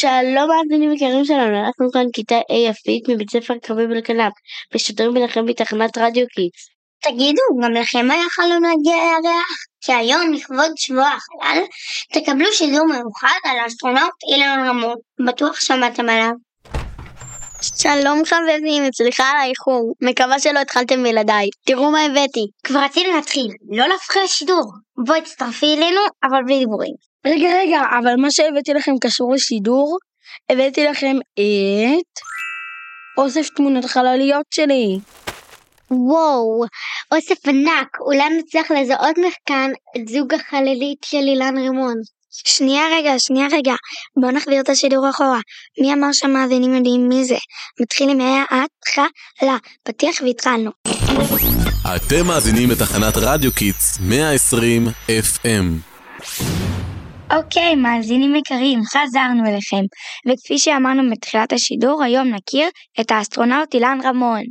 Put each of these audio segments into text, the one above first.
שלום מאזינים יקרים שלנו, אנחנו כאן כיתה A יפית מבית ספר קרבי בלקנף, משדרים ביניכם בתחנת רדיו Kids. תגידו, גם לכם היה חלום להגיע לירח? שהיום, לכבוד שבוע החלל, תקבלו שידור מיוחד על האסטרונאוט אילן רמון. בטוח שמעתם עליו. שלום חברים, סליחה על האיחור, מקווה שלא התחלתם בלעדיי. תראו מה הבאתי. כבר רצינו להתחיל, לא להפריע לשידור. בואי תצטרפי אלינו, אבל בלי דיבורים. רגע רגע, אבל מה שהבאתי לכם קשור לשידור, הבאתי לכם את אוסף תמונות חלליות שלי. וואו, אוסף ענק, אולי נצליח לזהות מכאן את זוג החללית של אילן רימון. שנייה רגע, שנייה רגע, בואו נחזיר את השידור אחורה. מי אמר שהמאזינים יודעים מי זה? מתחילים מההתחלה, פתיח והתחלנו. אתם מאזינים לתחנת רדיו Kids 120 FM. אוקיי, מאזינים יקרים, חזרנו אליכם. וכפי שאמרנו בתחילת השידור, היום נכיר את האסטרונאוט אילן רמון.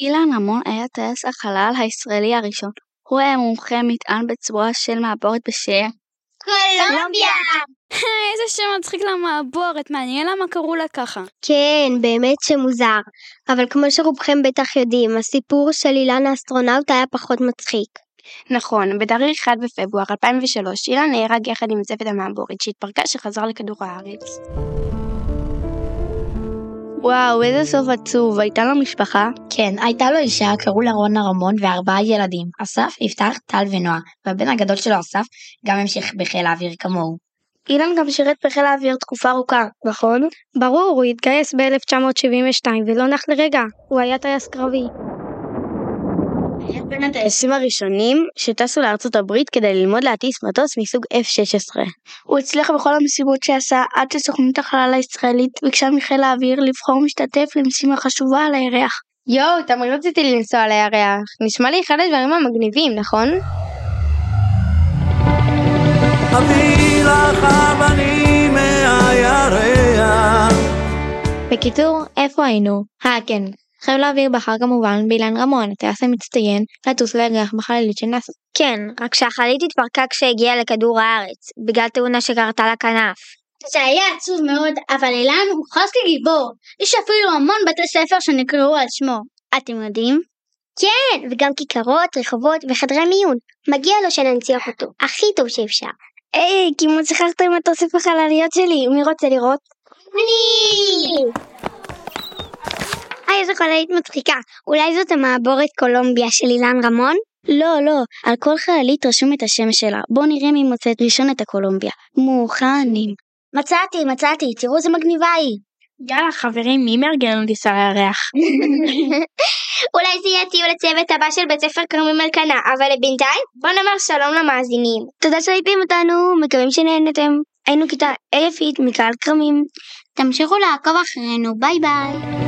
אילן רמון היה טייס החלל הישראלי הראשון. הוא היה מומחה מטען בצוותה של מעבורת בשם קולומביה! איזה שם מצחיק למעבורת, מעניין למה קראו לה ככה. כן, באמת שמוזר. אבל כמו שרובכם בטח יודעים, הסיפור של אילן האסטרונאוט היה פחות מצחיק. נכון, בתאריך 1 בפברואר 2003 אילן נהרג יחד עם צוות המעבורת שהתפרקה שחזר לכדור הארץ. וואו, איזה סוף עצוב, הייתה לו משפחה? כן, הייתה לו אישה, קראו לה רונה רמון, וארבעה ילדים, אסף, יפתח, טל ונועה, והבן הגדול שלו, אסף, גם המשיך בחיל האוויר כמוהו. אילן גם שירת בחיל האוויר תקופה ארוכה, נכון? ברור, הוא התגייס ב-1972 ולא נח לרגע, הוא היה טייס קרבי. היה בין הטייסים הראשונים שטסו לארצות הברית כדי ללמוד להטיס מטוס מסוג F-16. הוא הצליח בכל המשימות שעשה עד שסוכנות החלל הישראלית ביקשה מחיל האוויר לבחור משתתף למשימה חשובה על הירח. יואו, תמיד רציתי לנסוע על הירח. נשמע לי אחד הדברים המגניבים, נכון? אביא לך אבנים מהירח. בקיצור, איפה היינו? אה, כן. חיל האוויר בחר כמובן באילן רמון, הטייס המצטיין, לטוס לירח בחללית של נאס"א. כן, רק שהחללית התפרקה כשהגיעה לכדור הארץ, בגלל תאונה שקרתה לכנף. זה היה עצוב מאוד, אבל אילן הוכרז כגיבור. יש אפילו המון בתי ספר שנקראו על שמו. אתם יודעים? כן, וגם כיכרות, רחובות וחדרי מיון. מגיע לו שננציח אותו, הכי טוב שאפשר. היי, כמעט שכחתם את אוסף החלליות שלי, מי רוצה לראות? אני! איזו חללית מצחיקה. אולי זאת המעבורת קולומביה של אילן רמון? לא, לא, על כל חללית רשום את השם שלה. בואו נראה מי מוצאת ראשון את הקולומביה. מוכנים. מצאתי, מצאתי, תראו איזה מגניבה היא. יאללה חברים, מי מארגן לנו טיסה לירח? אולי זה יהיה טיול לצוות הבא של בית ספר כרמים אלקנה, אבל בינתיים בוא נאמר שלום למאזינים. תודה שהייתם איתנו, מקווים שנהנתם. היינו כיתה A יפית מקהל כרמים. תמשיכו לעקוב אחרינו, ביי ביי.